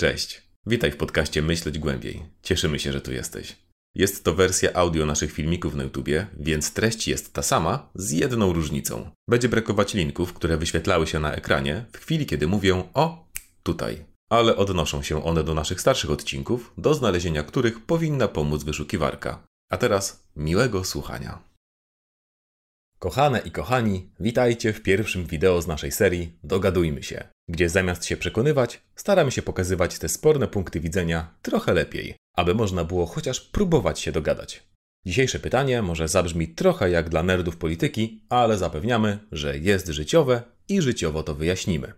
Cześć. Witaj w podcaście Myśleć Głębiej. Cieszymy się, że tu jesteś. Jest to wersja audio naszych filmików na YouTubie, więc treść jest ta sama, z jedną różnicą. Będzie brakować linków, które wyświetlały się na ekranie w chwili, kiedy mówię o tutaj. Ale odnoszą się one do naszych starszych odcinków, do znalezienia których powinna pomóc wyszukiwarka. A teraz miłego słuchania. Kochane i kochani, witajcie w pierwszym wideo z naszej serii Dogadujmy się, gdzie zamiast się przekonywać, staramy się pokazywać te sporne punkty widzenia trochę lepiej, aby można było chociaż próbować się dogadać. Dzisiejsze pytanie może zabrzmi trochę jak dla nerdów polityki, ale zapewniamy, że jest życiowe i życiowo to wyjaśnimy.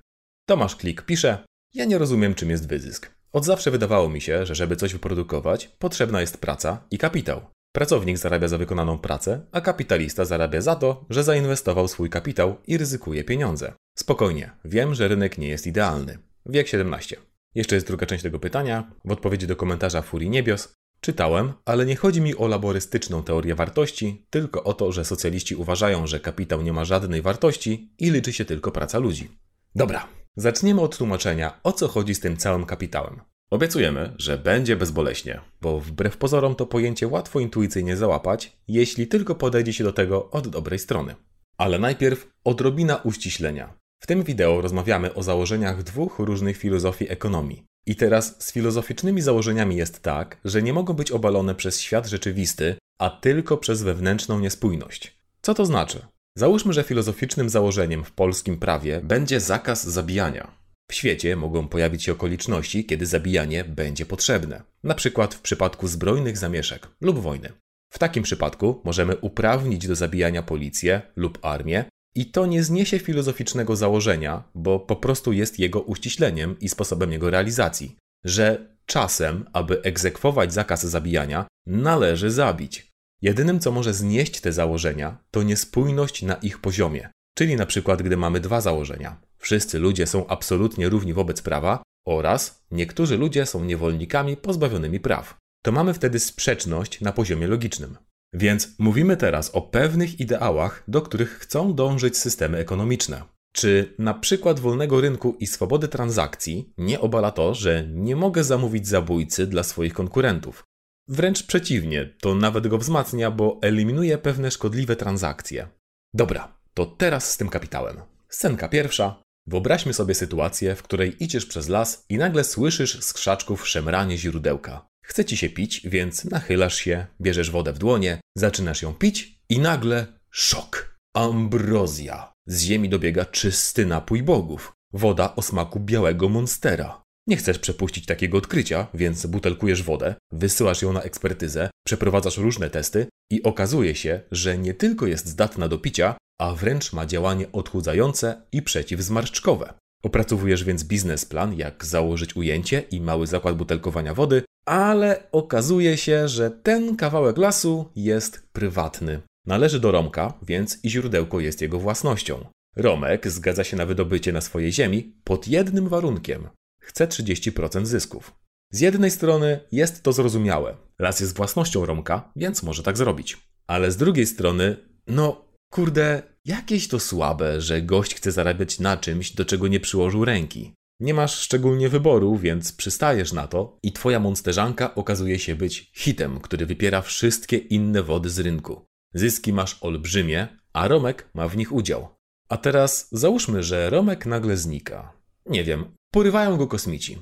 Tomasz Klik pisze: Ja nie rozumiem, czym jest wyzysk. Od zawsze wydawało mi się, że żeby coś wyprodukować, potrzebna jest praca i kapitał. Pracownik zarabia za wykonaną pracę, a kapitalista zarabia za to, że zainwestował swój kapitał i ryzykuje pieniądze. Spokojnie, wiem, że rynek nie jest idealny. Wiek 17. Jeszcze jest druga część tego pytania. W odpowiedzi do komentarza Furii Niebios czytałem, ale nie chodzi mi o laborystyczną teorię wartości, tylko o to, że socjaliści uważają, że kapitał nie ma żadnej wartości i liczy się tylko praca ludzi. Dobra, zaczniemy od tłumaczenia, o co chodzi z tym całym kapitałem. Obiecujemy, że będzie bezboleśnie, bo wbrew pozorom to pojęcie łatwo intuicyjnie załapać, jeśli tylko podejdzie się do tego od dobrej strony. Ale najpierw odrobina uściślenia. W tym wideo rozmawiamy o założeniach dwóch różnych filozofii ekonomii. I teraz z filozoficznymi założeniami jest tak, że nie mogą być obalone przez świat rzeczywisty, a tylko przez wewnętrzną niespójność. Co to znaczy? Załóżmy, że filozoficznym założeniem w polskim prawie będzie zakaz zabijania. W świecie mogą pojawić się okoliczności, kiedy zabijanie będzie potrzebne, na przykład w przypadku zbrojnych zamieszek lub wojny. W takim przypadku możemy uprawnić do zabijania policję lub armię, i to nie zniesie filozoficznego założenia, bo po prostu jest jego uściśleniem i sposobem jego realizacji, że czasem, aby egzekwować zakaz zabijania, należy zabić. Jedynym, co może znieść te założenia, to niespójność na ich poziomie. Czyli na przykład, gdy mamy dwa założenia. Wszyscy ludzie są absolutnie równi wobec prawa oraz niektórzy ludzie są niewolnikami pozbawionymi praw. To mamy wtedy sprzeczność na poziomie logicznym. Więc mówimy teraz o pewnych ideałach, do których chcą dążyć systemy ekonomiczne. Czy na przykład wolnego rynku i swobody transakcji nie obala to, że nie mogę zamówić zabójcy dla swoich konkurentów? Wręcz przeciwnie, to nawet go wzmacnia, bo eliminuje pewne szkodliwe transakcje. Dobra, to teraz z tym kapitałem. Scenka pierwsza. Wyobraźmy sobie sytuację, w której idziesz przez las i nagle słyszysz z krzaczków szemranie źródełka. Chce ci się pić, więc nachylasz się, bierzesz wodę w dłonie, zaczynasz ją pić i nagle szok. Ambrozja. Z ziemi dobiega czysty napój bogów. Woda o smaku białego monstera. Nie chcesz przepuścić takiego odkrycia, więc butelkujesz wodę, wysyłasz ją na ekspertyzę, przeprowadzasz różne testy i okazuje się, że nie tylko jest zdatna do picia, a wręcz ma działanie odchudzające i przeciwzmarszczkowe. Opracowujesz więc biznesplan, jak założyć ujęcie i mały zakład butelkowania wody, ale okazuje się, że ten kawałek lasu jest prywatny. Należy do Romka, więc i źródełko jest jego własnością. Romek zgadza się na wydobycie na swojej ziemi pod jednym warunkiem. Chce 30% zysków. Z jednej strony jest to zrozumiałe. Las jest własnością Romka, więc może tak zrobić. Ale z drugiej strony, no kurde, jakieś to słabe, że gość chce zarabiać na czymś, do czego nie przyłożył ręki. Nie masz szczególnie wyboru, więc przystajesz na to i twoja monsterzanka okazuje się być hitem, który wypiera wszystkie inne wody z rynku. Zyski masz olbrzymie, a Romek ma w nich udział. A teraz załóżmy, że Romek nagle znika. Nie wiem, porywają go kosmici.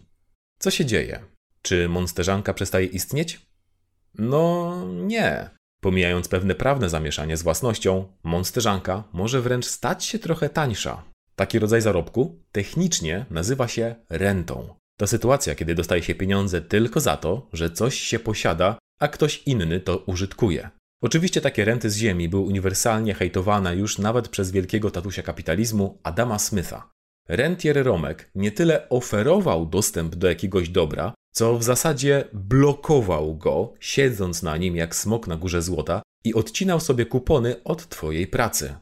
Co się dzieje? Czy monsterzanka przestaje istnieć? No nie. Pomijając pewne prawne zamieszanie z własnością, monsterzanka może wręcz stać się trochę tańsza. Taki rodzaj zarobku technicznie nazywa się rentą. To sytuacja, kiedy dostaje się pieniądze tylko za to, że coś się posiada, a ktoś inny to użytkuje. Oczywiście takie renty z ziemi były uniwersalnie hejtowane już nawet przez wielkiego tatusia kapitalizmu Adama Smitha. Rentier Romek nie tyle oferował dostęp do jakiegoś dobra, co w zasadzie blokował go, siedząc na nim jak smok na górze złota i odcinał sobie kupony od twojej pracy.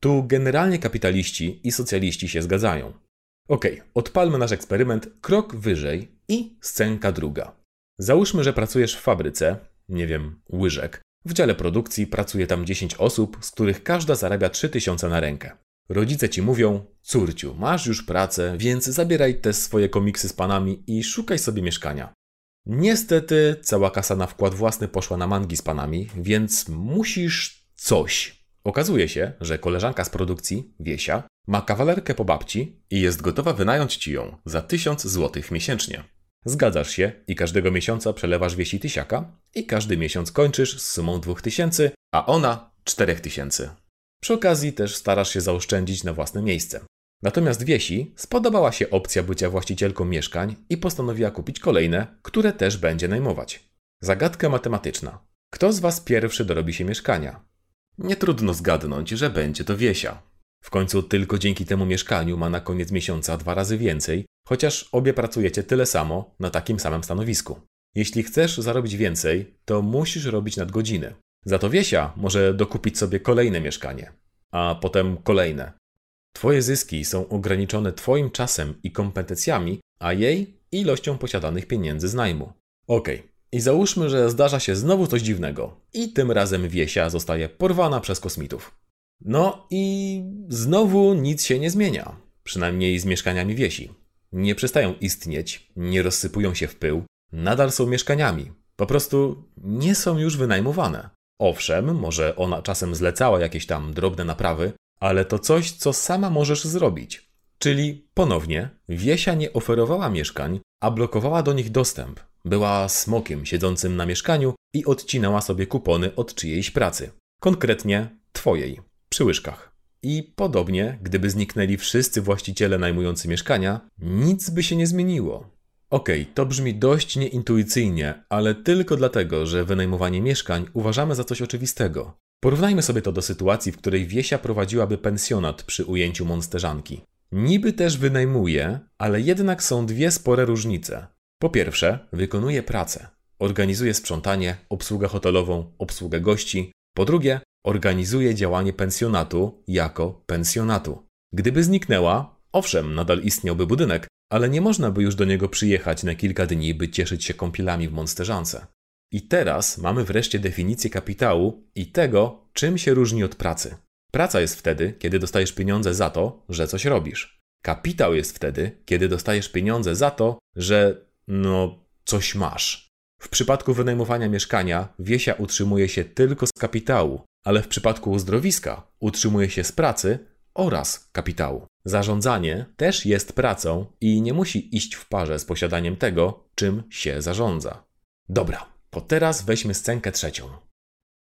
Tu generalnie kapitaliści i socjaliści się zgadzają. Ok, odpalmy nasz eksperyment krok wyżej i scenka druga. Załóżmy, że pracujesz w fabryce, nie wiem, łyżek. W dziale produkcji pracuje tam 10 osób, z których każda zarabia 3000 na rękę. Rodzice ci mówią: Córciu, masz już pracę, więc zabieraj te swoje komiksy z panami i szukaj sobie mieszkania. Niestety, cała kasa na wkład własny poszła na mangi z panami, więc musisz coś. Okazuje się, że koleżanka z produkcji, Wiesia, ma kawalerkę po babci i jest gotowa wynająć ci ją za 1000 zł miesięcznie. Zgadzasz się i każdego miesiąca przelewasz Wiesi tysiaka i każdy miesiąc kończysz z sumą 2000, a ona 4000. Przy okazji też starasz się zaoszczędzić na własne miejsce. Natomiast Wiesi spodobała się opcja bycia właścicielką mieszkań i postanowiła kupić kolejne, które też będzie najmować. Zagadka matematyczna. Kto z Was pierwszy dorobi się mieszkania? Nie trudno zgadnąć, że będzie to Wiesia. W końcu tylko dzięki temu mieszkaniu ma na koniec miesiąca dwa razy więcej, chociaż obie pracujecie tyle samo na takim samym stanowisku. Jeśli chcesz zarobić więcej, to musisz robić nadgodziny. Za to Wiesia może dokupić sobie kolejne mieszkanie, a potem kolejne. Twoje zyski są ograniczone Twoim czasem i kompetencjami, a jej ilością posiadanych pieniędzy z najmu. Okej, okay. i załóżmy, że zdarza się znowu coś dziwnego i tym razem Wiesia zostaje porwana przez kosmitów. No i znowu nic się nie zmienia, przynajmniej z mieszkaniami Wiesi. Nie przestają istnieć, nie rozsypują się w pył, nadal są mieszkaniami. Po prostu nie są już wynajmowane. Owszem, może ona czasem zlecała jakieś tam drobne naprawy, ale to coś, co sama możesz zrobić. Czyli ponownie, Wiesia nie oferowała mieszkań, a blokowała do nich dostęp. Była smokiem siedzącym na mieszkaniu i odcinała sobie kupony od czyjejś pracy. Konkretnie twojej, przy łyżkach. I podobnie, gdyby zniknęli wszyscy właściciele najmujący mieszkania, nic by się nie zmieniło. Okej, okay, to brzmi dość nieintuicyjnie, ale tylko dlatego, że wynajmowanie mieszkań uważamy za coś oczywistego. Porównajmy sobie to do sytuacji, w której Wiesia prowadziłaby pensjonat przy ujęciu monsterzanki. Niby też wynajmuje, ale jednak są dwie spore różnice. Po pierwsze, wykonuje pracę. Organizuje sprzątanie, obsługę hotelową, obsługę gości. Po drugie, organizuje działanie pensjonatu jako pensjonatu. Gdyby zniknęła, owszem, nadal istniałby budynek, ale nie można by już do niego przyjechać na kilka dni, by cieszyć się kąpielami w Monsterzance. I teraz mamy wreszcie definicję kapitału i tego, czym się różni od pracy. Praca jest wtedy, kiedy dostajesz pieniądze za to, że coś robisz. Kapitał jest wtedy, kiedy dostajesz pieniądze za to, że no coś masz. W przypadku wynajmowania mieszkania Wiesia utrzymuje się tylko z kapitału, ale w przypadku uzdrowiska utrzymuje się z pracy oraz kapitału. Zarządzanie też jest pracą i nie musi iść w parze z posiadaniem tego, czym się zarządza. Dobra, to teraz weźmy scenkę trzecią.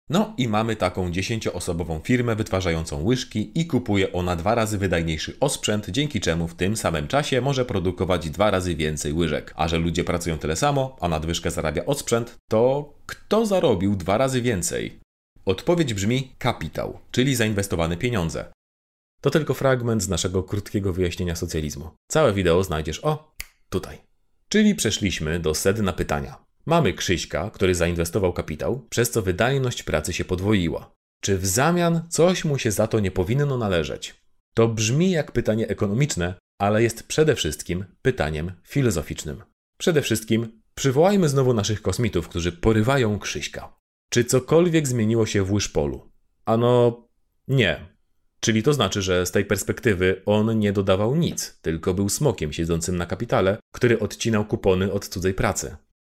No i mamy taką dziesięcioosobową firmę wytwarzającą łyżki i kupuje ona dwa razy wydajniejszy osprzęt, dzięki czemu w tym samym czasie może produkować dwa razy więcej łyżek. A że ludzie pracują tyle samo, a nadwyżkę zarabia osprzęt, to kto zarobił dwa razy więcej? Odpowiedź brzmi kapitał, czyli zainwestowane pieniądze. To tylko fragment z naszego krótkiego wyjaśnienia socjalizmu. Całe wideo znajdziesz o tutaj. Czyli przeszliśmy do sedna pytania. Mamy Krzyśka, który zainwestował kapitał, przez co wydajność pracy się podwoiła. Czy w zamian coś mu się za to nie powinno należeć? To brzmi jak pytanie ekonomiczne, ale jest przede wszystkim pytaniem filozoficznym. Przede wszystkim przywołajmy znowu naszych kosmitów, którzy porywają Krzyśka. Czy cokolwiek zmieniło się w Łyżpolu? Ano, nie. Czyli to znaczy, że z tej perspektywy on nie dodawał nic, tylko był smokiem siedzącym na kapitale, który odcinał kupony od cudzej pracy.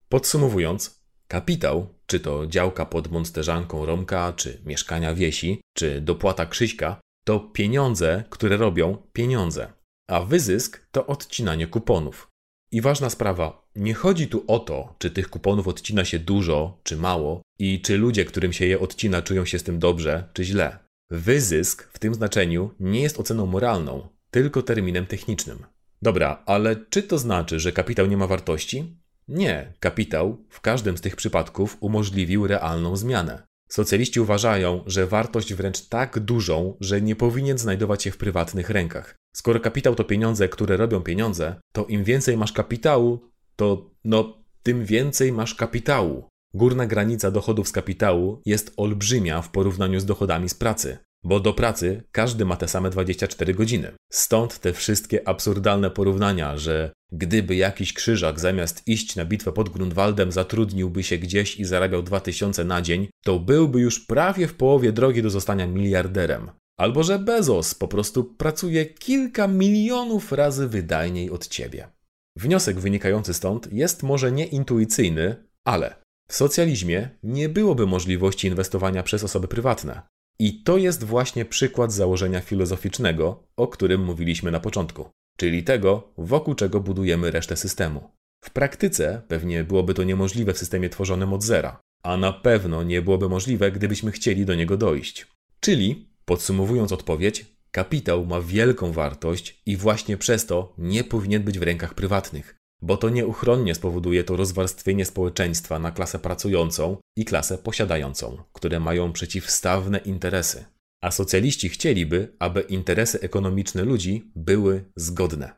Podsumowując, kapitał, czy to działka pod monsterzanką Romka, czy mieszkania Wiesi, czy dopłata Krzyśka, to pieniądze, które robią pieniądze, a wyzysk to odcinanie kuponów. I ważna sprawa, nie chodzi tu o to, czy tych kuponów odcina się dużo, czy mało, i czy ludzie, którym się je odcina, czują się z tym dobrze, czy źle. Wyzysk w tym znaczeniu nie jest oceną moralną, tylko terminem technicznym. Dobra, ale czy to znaczy, że kapitał nie ma wartości? Nie, kapitał w każdym z tych przypadków umożliwił realną zmianę. Socjaliści uważają, że wartość wręcz tak dużą, że nie powinien znajdować się w prywatnych rękach. Skoro kapitał to pieniądze, które robią pieniądze, to im więcej masz kapitału, to no, tym więcej masz kapitału. Górna granica dochodów z kapitału jest olbrzymia w porównaniu z dochodami z pracy. Bo do pracy każdy ma te same 24 godziny. Stąd te wszystkie absurdalne porównania, że gdyby jakiś krzyżak zamiast iść na bitwę pod Grunwaldem zatrudniłby się gdzieś i zarabiał 2000 na dzień, to byłby już prawie w połowie drogi do zostania miliarderem. Albo że Bezos po prostu pracuje kilka milionów razy wydajniej od ciebie. Wniosek wynikający stąd jest może nieintuicyjny, ale w socjalizmie nie byłoby możliwości inwestowania przez osoby prywatne. I to jest właśnie przykład założenia filozoficznego, o którym mówiliśmy na początku, czyli tego, wokół czego budujemy resztę systemu. W praktyce pewnie byłoby to niemożliwe w systemie tworzonym od zera, a na pewno nie byłoby możliwe, gdybyśmy chcieli do niego dojść. Czyli, podsumowując odpowiedź, kapitał ma wielką wartość i właśnie przez to nie powinien być w rękach prywatnych, bo to nieuchronnie spowoduje to rozwarstwienie społeczeństwa na klasę pracującą i klasę posiadającą, które mają przeciwstawne interesy. A socjaliści chcieliby, aby interesy ekonomiczne ludzi były zgodne.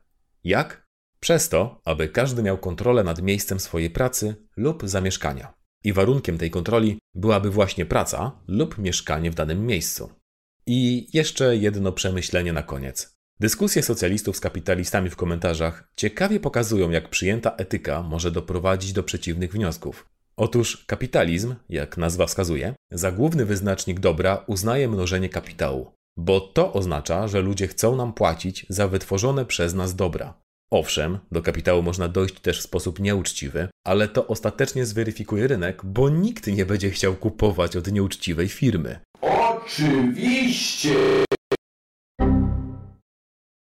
Jak? Przez to, aby każdy miał kontrolę nad miejscem swojej pracy lub zamieszkania. I warunkiem tej kontroli byłaby właśnie praca lub mieszkanie w danym miejscu. I jeszcze jedno przemyślenie na koniec. Dyskusje socjalistów z kapitalistami w komentarzach ciekawie pokazują, jak przyjęta etyka może doprowadzić do przeciwnych wniosków. Otóż kapitalizm, jak nazwa wskazuje, za główny wyznacznik dobra uznaje mnożenie kapitału, bo to oznacza, że ludzie chcą nam płacić za wytworzone przez nas dobra. Owszem, do kapitału można dojść też w sposób nieuczciwy, ale to ostatecznie zweryfikuje rynek, bo nikt nie będzie chciał kupować od nieuczciwej firmy. Oczywiście!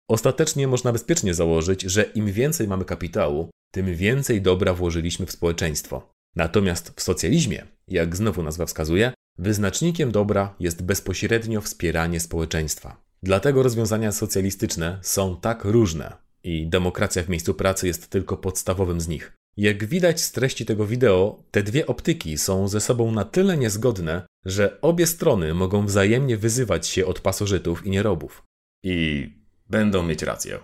Ostatecznie można bezpiecznie założyć, że im więcej mamy kapitału, tym więcej dobra włożyliśmy w społeczeństwo. Natomiast w socjalizmie, jak znowu nazwa wskazuje, wyznacznikiem dobra jest bezpośrednio wspieranie społeczeństwa. Dlatego rozwiązania socjalistyczne są tak różne i demokracja w miejscu pracy jest tylko podstawowym z nich. Jak widać z treści tego wideo, te dwie optyki są ze sobą na tyle niezgodne, że obie strony mogą wzajemnie wyzywać się od pasożytów i nierobów. I będą mieć rację.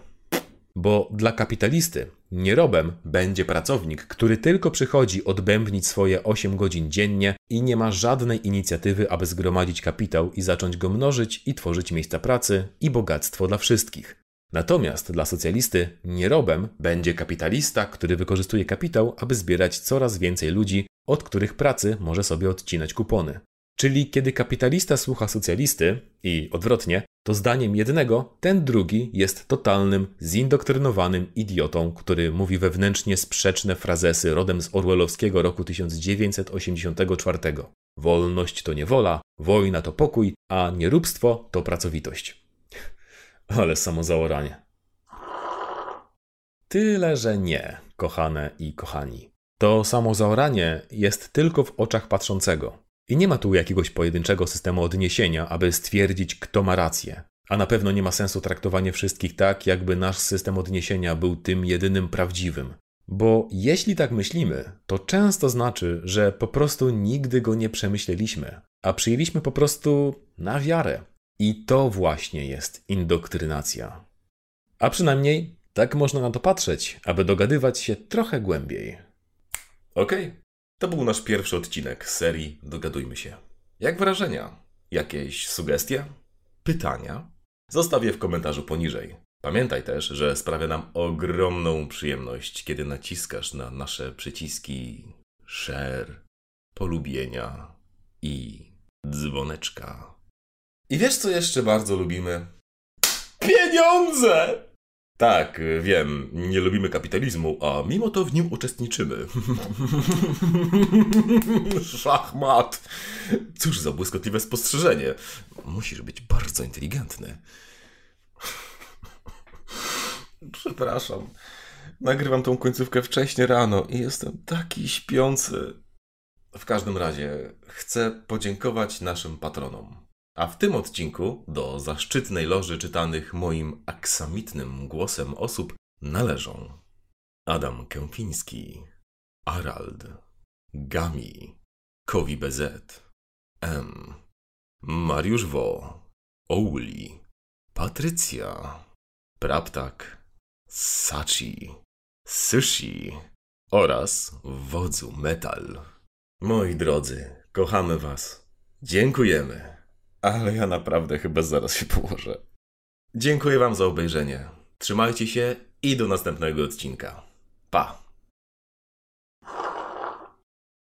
Bo dla kapitalisty nierobem będzie pracownik, który tylko przychodzi odbębnić swoje 8 godzin dziennie i nie ma żadnej inicjatywy, aby zgromadzić kapitał i zacząć go mnożyć i tworzyć miejsca pracy i bogactwo dla wszystkich. Natomiast dla socjalisty nierobem będzie kapitalista, który wykorzystuje kapitał, aby zbierać coraz więcej ludzi, od których pracy może sobie odcinać kupony. Czyli kiedy kapitalista słucha socjalisty i odwrotnie, to zdaniem jednego ten drugi jest totalnym, zindoktrynowanym idiotą, który mówi wewnętrznie sprzeczne frazesy rodem z orwellowskiego roku 1984. Wolność to niewola, wojna to pokój, a nieróbstwo to pracowitość. Ale samozaoranie. Tyle, że nie, kochane i kochani. To samozaoranie jest tylko w oczach patrzącego. I nie ma tu jakiegoś pojedynczego systemu odniesienia, aby stwierdzić, kto ma rację. A na pewno nie ma sensu traktowanie wszystkich tak, jakby nasz system odniesienia był tym jedynym prawdziwym. Bo jeśli tak myślimy, to często znaczy, że po prostu nigdy go nie przemyśleliśmy, a przyjęliśmy po prostu na wiarę. I to właśnie jest indoktrynacja. A przynajmniej tak można na to patrzeć, aby dogadywać się trochę głębiej. Okej, okay. To był nasz pierwszy odcinek serii Dogadujmy się. Jak wrażenia? Jakieś sugestie? Pytania? Zostawię w komentarzu poniżej. Pamiętaj też, że sprawia nam ogromną przyjemność, kiedy naciskasz na nasze przyciski share, polubienia i dzwoneczka. I wiesz, co jeszcze bardzo lubimy? Pieniądze! Tak, wiem, nie lubimy kapitalizmu, a mimo to w nim uczestniczymy. Szachmat! Cóż za błyskotliwe spostrzeżenie. Musisz być bardzo inteligentny. Przepraszam. Nagrywam tą końcówkę wcześnie rano i jestem taki śpiący. W każdym razie chcę podziękować naszym patronom. A w tym odcinku do zaszczytnej loży czytanych moim aksamitnym głosem osób należą Adam Kępiński, Arald, Gami, Kowi BZ, M, Mariusz Wo, Ouli, Patrycja, Praptak, Sachi, Sushi oraz Wodzu Metal. Moi drodzy, kochamy Was. Dziękujemy. Ale ja naprawdę chyba zaraz się położę. Dziękuję Wam za obejrzenie. Trzymajcie się i do następnego odcinka. Pa!